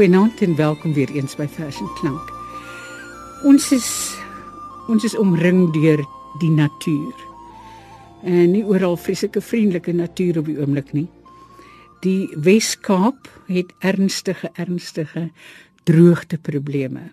Goeienaand en welkom weer eens by Vers en Klank. Ons is ons is omring deur die natuur. En nie oral vreeslike vriendelike natuur op die oomblik nie. Die Wes-Kaap het ernstige ernstige droogteprobleme.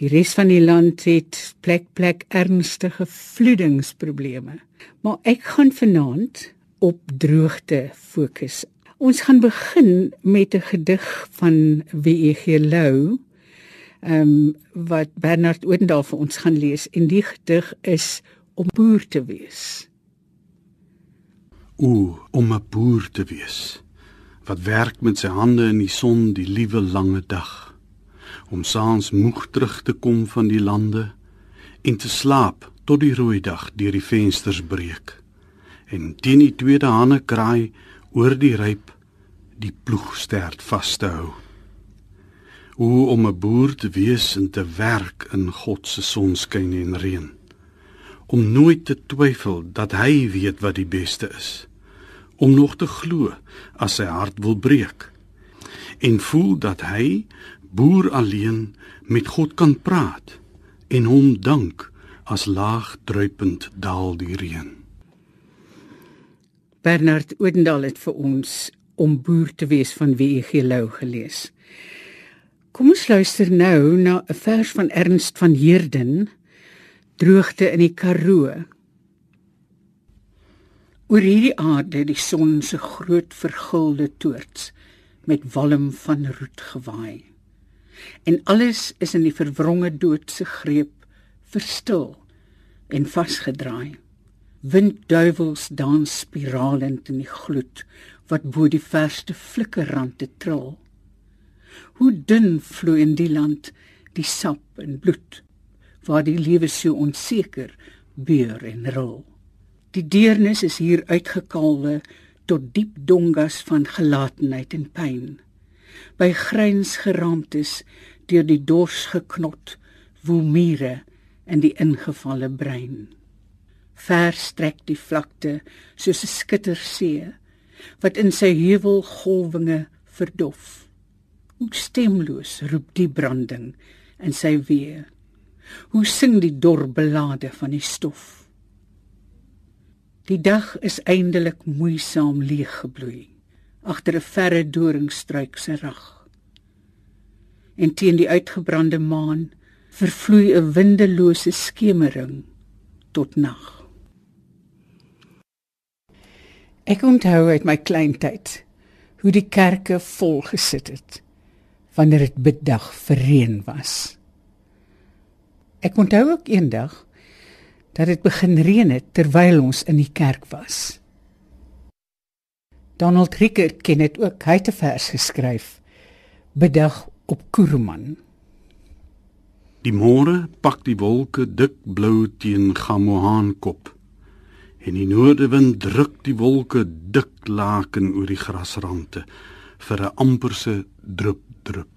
Die res van die land het plek plek ernstige vloedingsprobleme. Maar ek gaan vanaand op droogte fokus. Ons gaan begin met 'n gedig van W.E.G. Lou. Ehm um, wat Bernard Odendaal vir ons gaan lees en die gedig is om boer te wees. O, om 'n boer te wees wat werk met sy hande in die son die liewe lange dag om saans moeg terug te kom van die lande en te slaap tot die rooi dag deur die vensters breek en teen die tweede hande kraai oor die ryp die ploeg sterd vas te hou. Hoe om 'n boer te wees en te werk in God se sonskyn en reën. Om nooit te twyfel dat hy weet wat die beste is. Om nog te glo as sy hart wil breek. En voel dat hy boer alleen met God kan praat en hom dank as laag druipend daal die reën. Bernard Odendaal het vir ons om boer te wees van W.G. Lou gelees. Kom ons luister nou na 'n vers van Ernst van Heerden Droogte in die Karoo. Oor hierdie aarde die son se groot vergulde toorts met walm van roet gewaai en alles is in die verwronge doodse greep verstil en vasgedraai. Windduivels dans spiralend in die gloed wat bo die verste flikkerrande trill. Hoe dun vloei in die land die sap en bloed waar die lewe so onseker beur en rol. Die deernis is hier uitgekalwe tot diep dongas van gelatenheid en pyn by gryns geraamd is deur die dors geknot woel mure in die ingevalle brein ver strek die vlakte soos 'n skittersee wat in sy heuwel golwinge verdof hoe stemloos roep die branding in sy wee hoe sing die dor belade van die stof die dag is eindelik moeisaam leeg gebloei agter 'n verre doringstruik se rag. En teen die uitgebrande maan vervloei 'n windelose skemering tot nag. Ek onthou uit my kleintyd hoe die kerke vol gesit het wanneer dit biddag vir reën was. Ek onthou ook eendag dat dit begin reën het terwyl ons in die kerk was. Donald Rickert ken dit ook. Hy het 'n vers geskryf. Bedag op Kuruman. Die môre pak die wolke dik blou teen Gamohan kop. En die noordewind druk die wolke dik laken oor die grasrande vir 'n amperse drup drup.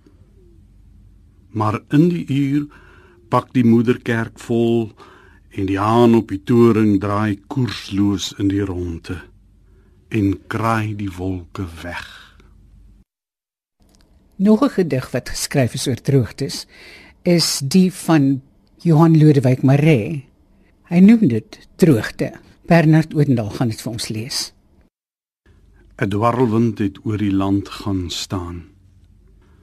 Maar in die uur pak die moederkerk vol en die haan op die toring draai koersloos in die ronde en kraai die wolke weg. Nog 'n gedig wat geskryf is oor droogtes is die van Johan Lodewyk Maree. Hy noem dit droogte. Bernard Odendaal gaan dit vir ons lees. 'n Dwarrelwind het oor die land gaan staan.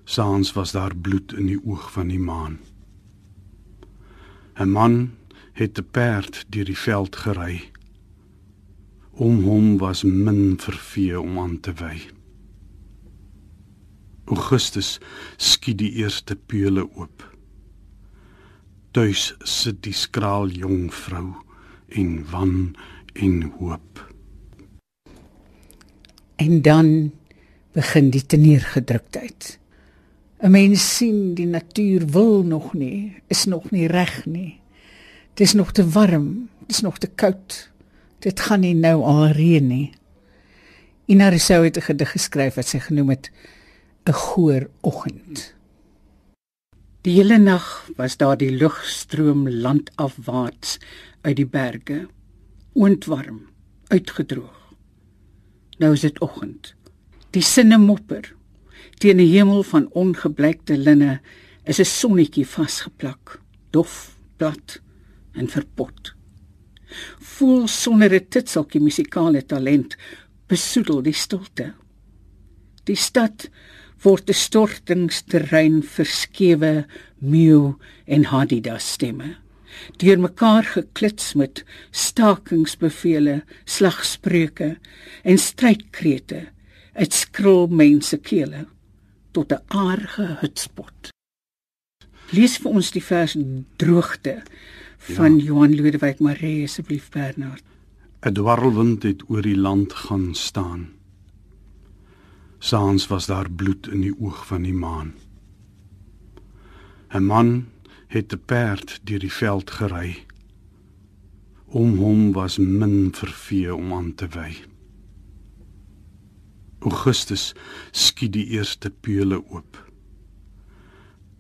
Saans was daar bloed in die oog van die maan. 'n Man het 'n perd deur die veld gery om hom was min vervee om aan te wy. Augustus skiet die eerste peule oop. Tuis sit die skraal jong vrou en wan en hoop. En dan begin die teneergedruktheid. 'n Mens sien die natuur wil nog nie, is nog nie reg nie. Dit is nog te warm, dit is nog te koud dit gaan nie nou al reën nie. Ina Rousseau het 'n gedig geskryf wat sy genoem het 'n goeie oggend. Die hele nag was daar die lugstroom landafwaarts uit die berge, oondwarm, uitgedroog. Nou is dit oggend. Die sinne mopper. Teen 'n hemel van ongebleikte linne is 'n sonnetjie vasgeplak, dof, plat en verpot. Voel sonder 'n titseltjie musikale talent besoedel die stilte. Die stad word 'n stortingsterrein verskewe meeu en Hadidas stemme deur mekaar geklits met stakingsbevele, slagspreuke en strydkrete uit skril mense kele tot 'n aardige hutspot. Lees vir ons die vers droogte van ja. Johan Lodewyk Maree asseblief Bernard. 'n Dwarrelwind het oor die land gaan staan. Saans was daar bloed in die oog van die maan. 'n Man het 'n perd deur die veld gery. Om hom was min vervee om aan te wy. Augustus skiet die eerste peule oop.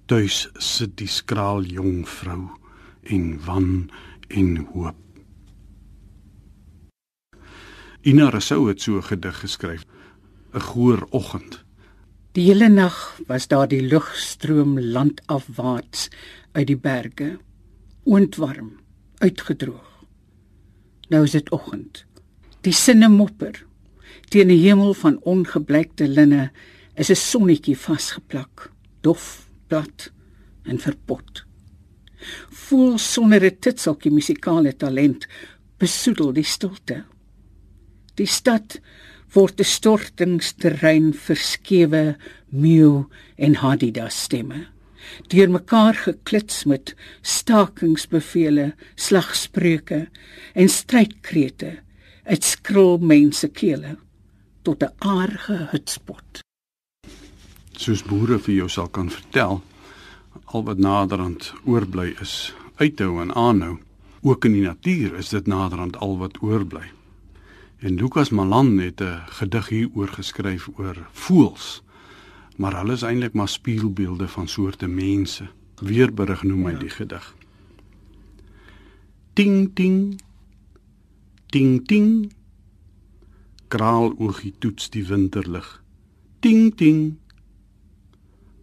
Tuis sit die skraal jong vrou en wan en hoop. Ina Rousseau het so 'n gedig geskryf, 'n goeie oggend. Die hele nag was daar die lugstroom landafwaarts uit die berge, oondwarm, uitgedroog. Nou is dit oggend. Die sinne mopper. Teen 'n hemel van ongebleikte linne is 'n sonnetjie vasgeplak, dof, plat en verpot. Voel sonder 'n titseltjie musikale talent besoedel die stilte. Die stad word 'n stortingsterrein verskewe meeu en hadidas stemme deur mekaar geklits met stakingsbevele, slagspreuke en strydkrete uit skril mense kele tot 'n aardige hutspot. Soos boere vir jou sal kan vertel, al wat naderhand oorbly is, uithou en aanhou. Ook in die natuur is dit naderhand al wat oorbly. En Lukas Malan het 'n gedig hieroor geskryf oor voëls maar hulle is eintlik maar spieelbeelde van soorte mense. Weerberig noem hy ja. die gedig. Ting ting. Ting ting. Kraal oogie toets die winterlig. Ting ting.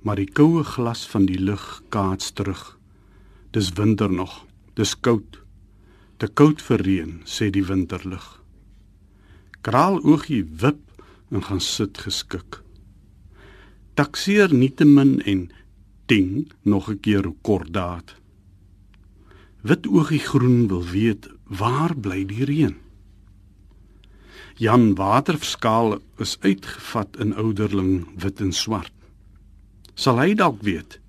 Maar die koue glas van die lug kaats terug. Dis winter nog. Dis koud. Te koud vir reën, sê die winterlig. Kraal oogie wip en gaan sit geskik takseer nietemin en ding nog 'n keer hoe kort daad. Wit oogie groen wil weet waar bly die reën. Jan waterskaal is uitgevat in ouderling wit en swart. Sal hy dalk weet?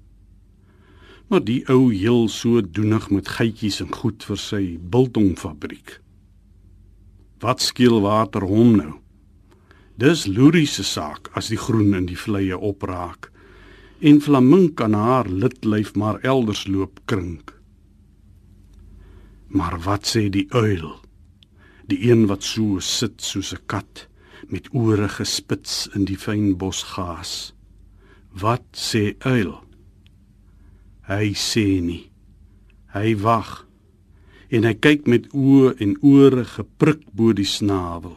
Maar die ou heel so doenig met geitjies en goed vir sy biltongfabriek. Wat skeel water hom nou? Dis Lurie se saak as die groen in die vleie opraak en Flamink kan haar lidlyf maar elders loop krink. Maar wat sê die uil? Die een wat so sit soos 'n kat met ore gespits in die fyn bosgaas. Wat sê uil? Hy sê nie. Hy wag en hy kyk met oë en ore geprik bo die snavel.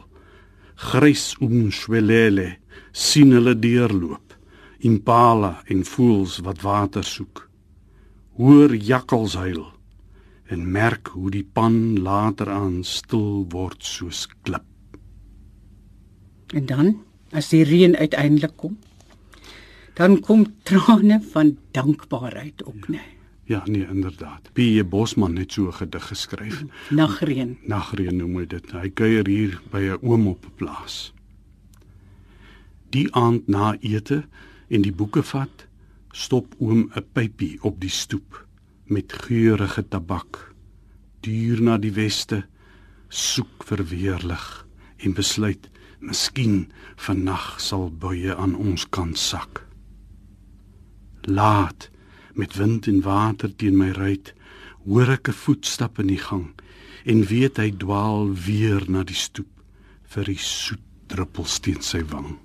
Grys omswelele sien hulle deurloop. Impala en voels wat water soek. Hoor jakkals huil en merk hoe die pan later aan stil word soos klip. En dan as die reën uiteindelik kom dan kom trane van dankbaarheid ook nee Ja, nee, inderdaad. P.J. Bosman het so 'n gedig geskryf. Nagreën. Nagreën noem hy dit. Hy kuier hier by 'n oom op 'n plaas. Die aand na ete en die boeke vat, stop oom 'n pypie op die stoep met geurende tabak. Duur na die weste, soek vir weerlig en besluit, miskien vannag sal buie aan ons kant sak. Laat met wind en water teen my ruit, hoor ek 'n voetstap in die gang en weet hy dwaal weer na die stoep vir die soet druppels teen sy wang.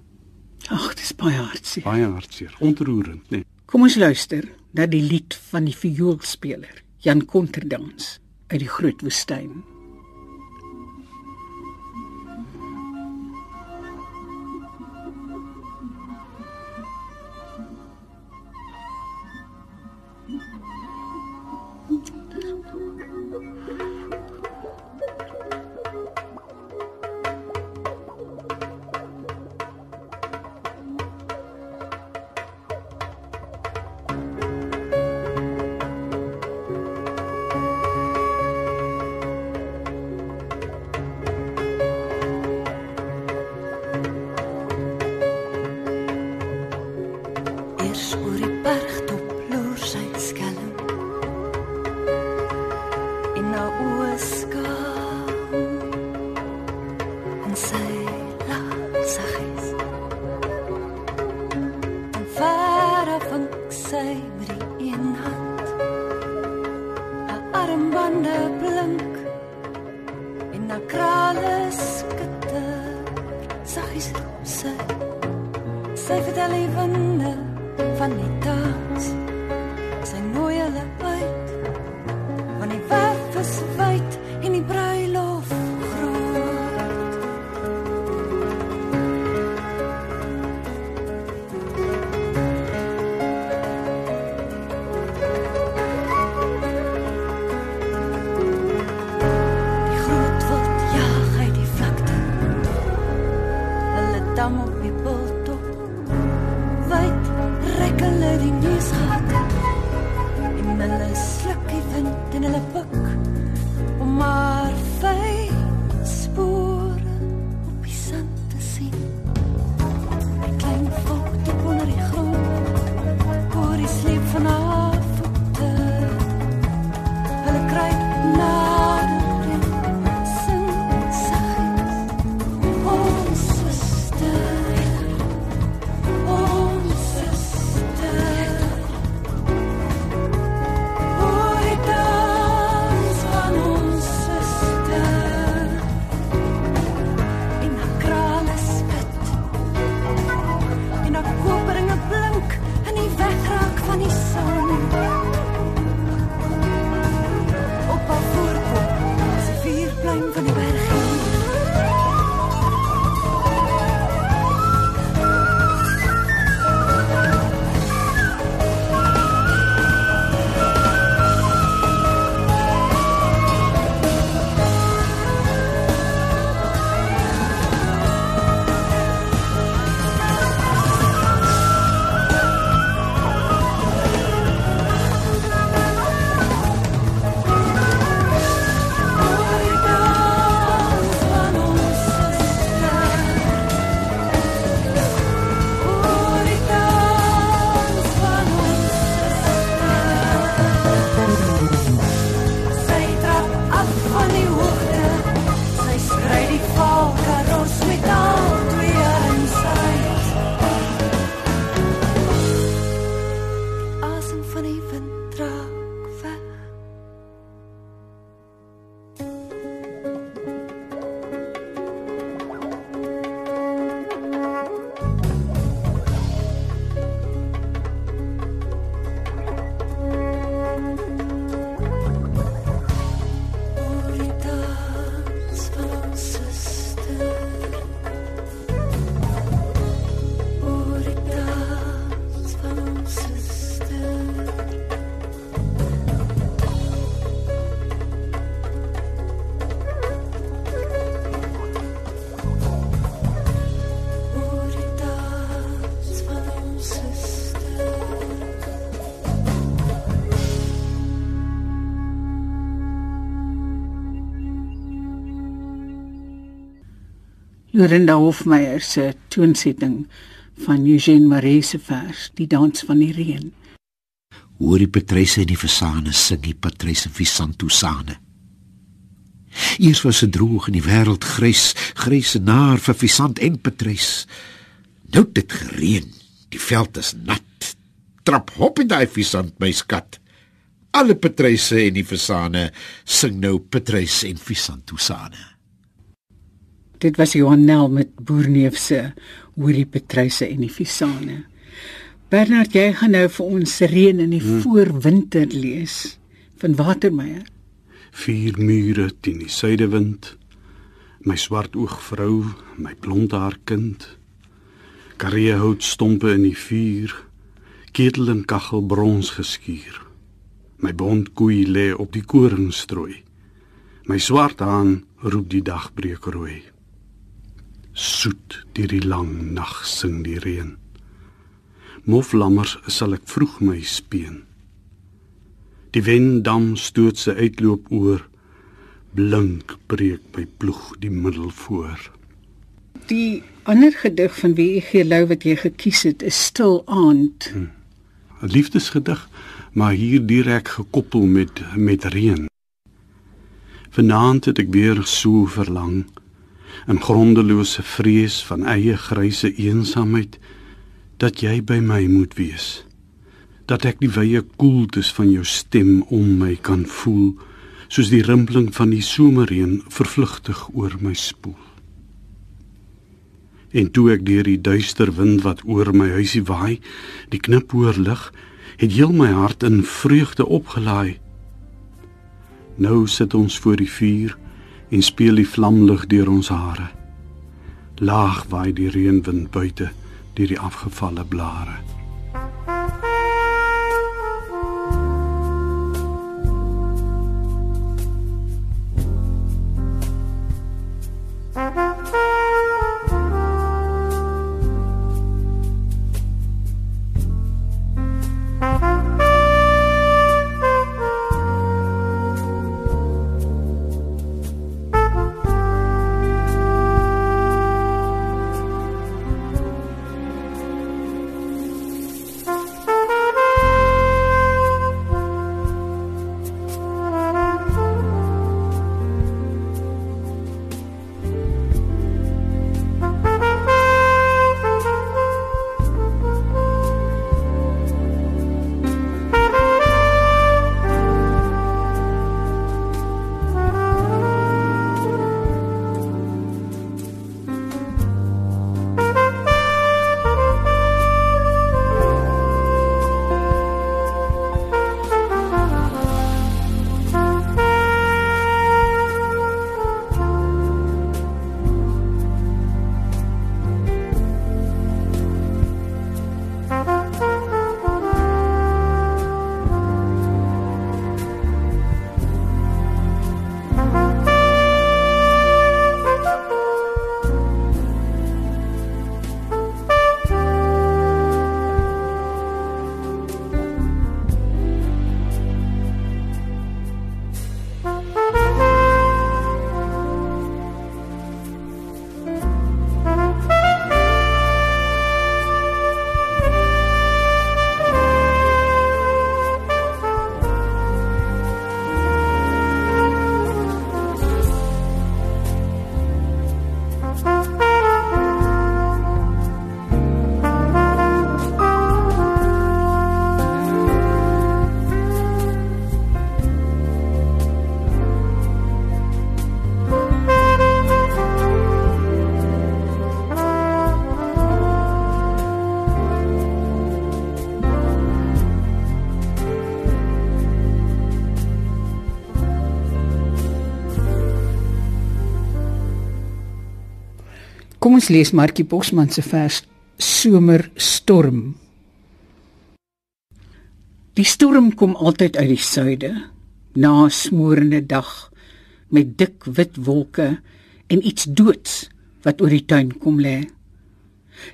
Ag, dis baie hartseer. Baie hartseer, ontroerend, né? Nee. Kom ons luister na die lied van die vioolspeler, Jan Konterdans uit die Groot Woestyn. c'est la sagesse. En verre vink sy met die een hand. Haar armbande blink en haar krale skitter. Saggies roep sy. Sy vertel die winde van die Lorinda Hofmeyer se toonsetting van Eugene Marais se vers Die dans van die reën. Hoor die Patryse en die Fasane sing die Patryse Visantusane. Eers was dit droog in die wêreld grys, grys en naar vir Visant en Patrys. Nou het dit gereën. Die veld is nat. Trap hop in daai Visant my skat. Alle Patryse en die Fasane sing nou Patrys en Visantusane. Dit was Johan Nel met Boerneef se Hoorie Patryse en die Visane. Bernard, jy gaan nou vir ons reën in die hmm. voorwinter lees van Watermeyer. Vier mure teen die suidewind. My swart oog vrou, my blond haar kind. Karee hout stompe in die vuur. Ketel en kaggel brons geskuur. My bond koei lê op die koringsstrooi. My swart haan roep die dagbreek rooi. Soet deur die lang nag sing die reën. Moflammers sal ek vroeg my speen. Die windam stoot sy uitloop oor. Blink breek my ploeg die middel voor. Die ander gedig van wie E.G. Lou wat jy gekies het is Stil aand. 'n Liefdesgedig, maar hier direk gekoppel met met reën. Vanaand het ek weer so verlang in grondelose vrees van eie gryse eensaamheid dat jy by my moet wees dat ek die wye koeltes van jou stem om my kan voel soos die rimpeling van die somerreën vervlugtig oor my spoel. En toe ek deur die duister wind wat oor my huisie waai, die knip hoor lig, het heel my hart in vreugde opgelaai. Nou sit ons voor die vuur en speel die vlamlig deur ons hare. Laag waai die reënwind buite deur die afgevalle blare. Ons lees Markie Bosman se vers Somerstorm. Die storm kom altyd uit die suide, na smorende dag met dik wit wolke en iets doods wat oor die tuin kom lê.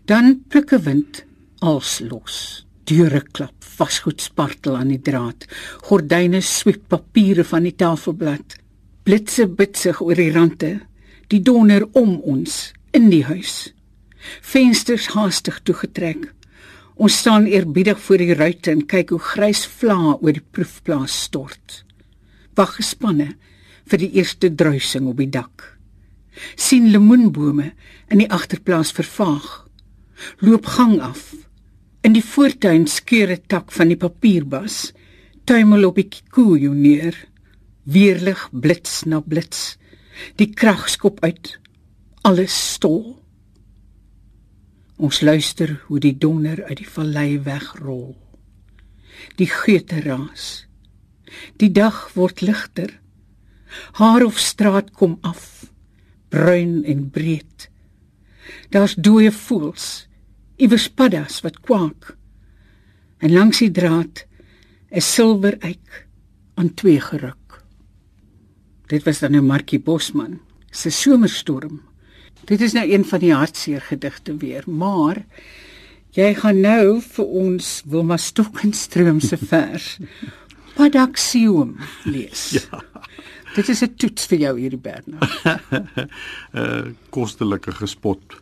Dan pluk 'n wind als los. Deure klap, vasgoed spartel aan die draad. Gordyne swiep papiere van die tafelblad. Blitse bitsig oor die rande. Die donder om ons in die huis. Vensters haastig toegetrek. Ons staan eerbiedig voor die ruitte en kyk hoe grys vlae oor die proefplaas stort. Wag gespanne vir die eerste druising op die dak. sien lemoenbome in die agterplaas vervaag. Loop gang af. In die voortuin skeur 'n tak van die papierbas. Tuimel op die kikoe neer. Weerlig blits na blits. Die krag skop uit alles stil. Ons luister hoe die donder uit die vallei wegrol. Die geute raas. Die dag word ligter. Haar of straat kom af, bruin en breed. Daar's dooie voels, iewers paddas wat kwak. En langs die draad 'n silwer eik aan twee geruk. Dit was dan 'n Markie Bosman se somerstorm Dit is nou een van die hartseer gedigte weer, maar jy gaan nou vir ons Wilma Stokenstroom se vers Padaxium lees. Ja. Dit is 'n toets vir jou hierdie Bernard. 'n uh, Kostelike gespot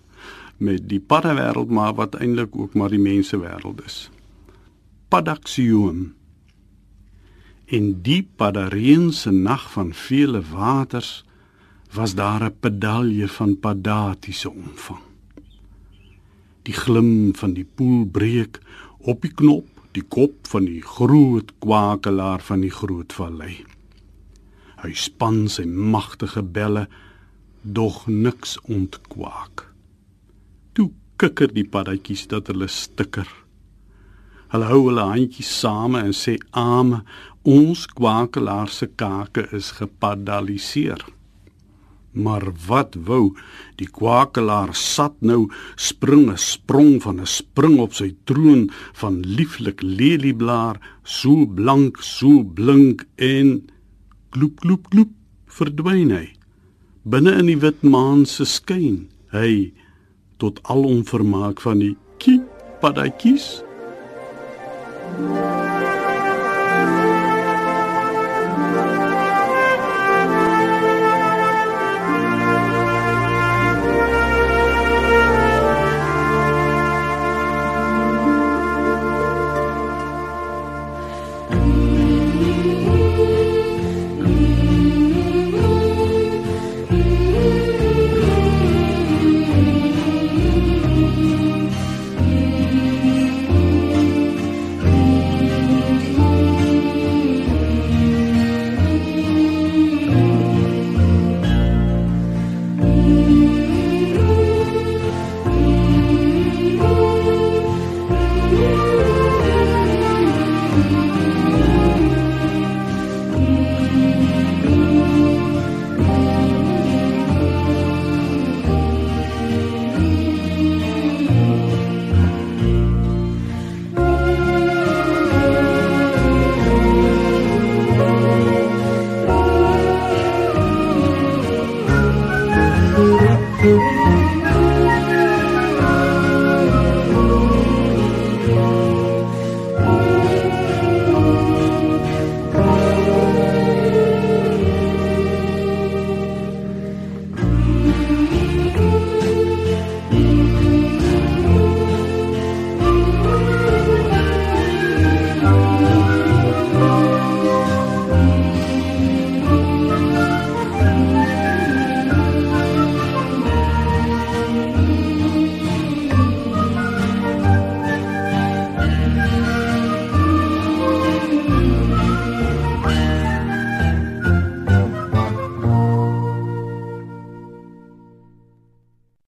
met die paddewêreld maar wat eintlik ook maar die mense wêreld is. Padaxium in die padareense nag van vele waters was daar 'n pedalje van padatiese omvang. Die glim van die poel breek op die knop, die kop van die groot kwakelaar van die groot vallei. Hy span sy magtige belle, dog niks ontkwaak. Toe kikker die paddatjies dat hulle stikker. Hulle hou hulle handjies same en sê: "Ame, ons kwakelaar se kake is gepadaliseer." Maar wat wou die kwakelaar sat nou spring 'n sprong van 'n spring op sy troon van lieflik lelieblaar so blank so blink en kloep kloep kloep verdwyn hy binne in die wit maan se skyn hy tot al onvermaak van die kiep paddatjies Thank you.